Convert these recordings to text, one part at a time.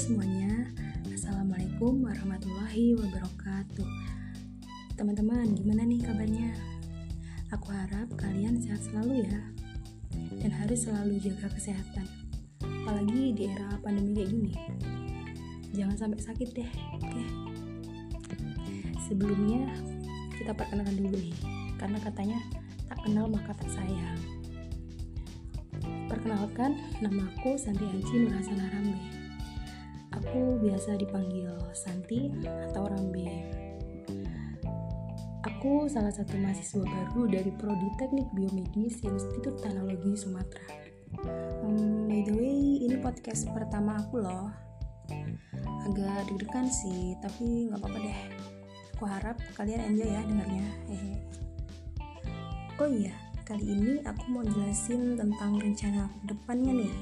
semuanya, Assalamualaikum warahmatullahi wabarakatuh. Teman-teman, gimana nih kabarnya? Aku harap kalian sehat selalu ya Dan harus selalu jaga kesehatan Apalagi di era pandemi kayak gini. Jangan sampai sakit deh, oke? Sebelumnya, kita perkenalkan dulu nih Karena katanya, tak kenal maka tak sayang. Perkenalkan, nama aku Santi Anci Nurhasana Rambe Aku biasa dipanggil Santi atau Rambe. Aku salah satu mahasiswa baru dari Prodi Teknik Biomedis Institut Teknologi Sumatera. Um, by the way, ini podcast pertama aku loh. Agak deg-degan sih, tapi nggak apa-apa deh. Aku harap kalian enjoy ya dengarnya. Hehe. Oh iya, kali ini aku mau jelasin tentang rencana depannya nih.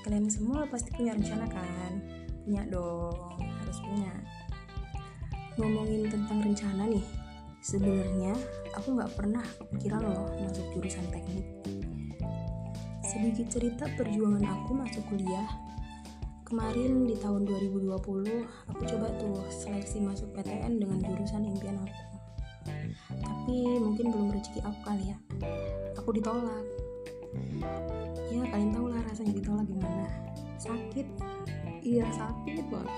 Kalian semua pasti punya rencana kan? Punya dong harus punya. Ngomongin tentang rencana nih sebenarnya aku nggak pernah kepikiran loh masuk jurusan teknik. Sedikit cerita perjuangan aku masuk kuliah. Kemarin di tahun 2020 aku coba tuh seleksi masuk PTN dengan jurusan impian aku. Tapi mungkin belum rezeki aku kali ya. Aku ditolak. Ya kalian tahu lah rasanya ditolak gimana sakit. Iya sakit banget.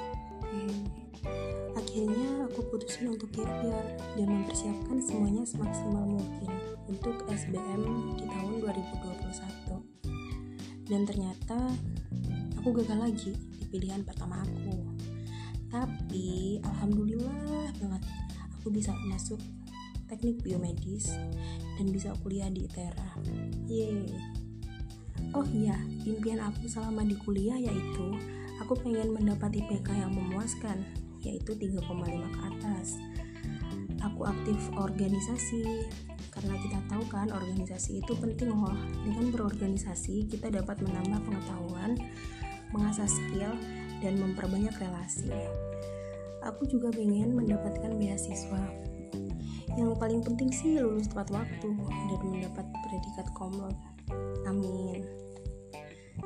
Akhirnya aku putusin untuk gap year dan mempersiapkan semuanya semaksimal mungkin untuk SBM di tahun 2021 dan ternyata aku gagal lagi di pilihan pertama aku. Tapi alhamdulillah banget aku bisa masuk teknik biomedis dan bisa kuliah di ITERA yeay oh iya impian aku selama di kuliah yaitu aku pengen mendapat IPK yang memuaskan, yaitu 3,5 ke atas. Aku aktif organisasi, karena kita tahu kan organisasi itu penting loh. Dengan berorganisasi, kita dapat menambah pengetahuan, mengasah skill, dan memperbanyak relasi. Aku juga pengen mendapatkan beasiswa. Yang paling penting sih lulus tepat waktu dan mendapat predikat komlot. Amin.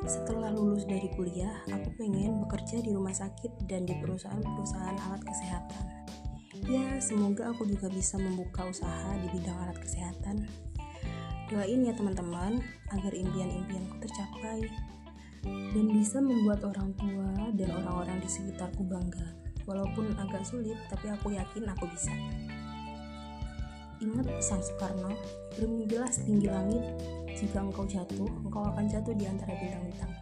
Setelah lulus dari kuliah, aku pengen bekerja di rumah sakit dan di perusahaan-perusahaan alat kesehatan. Ya, semoga aku juga bisa membuka usaha di bidang alat kesehatan. Doain ya teman-teman, agar impian-impianku tercapai dan bisa membuat orang tua dan orang-orang di sekitarku bangga. Walaupun agak sulit, tapi aku yakin aku bisa. Ingat pesan Soekarno, bermimpilah setinggi langit, jika engkau jatuh, engkau akan jatuh di antara bintang-bintang.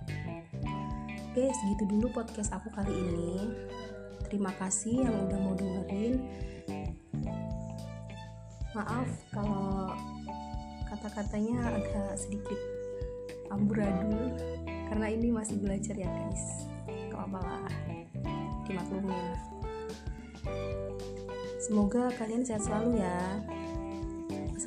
Oke, segitu dulu podcast aku kali ini. Terima kasih yang udah mau dengerin. Maaf kalau kata-katanya agak sedikit amburadul karena ini masih belajar ya guys. Gak apa lah, dimaklumin. Semoga kalian sehat selalu ya.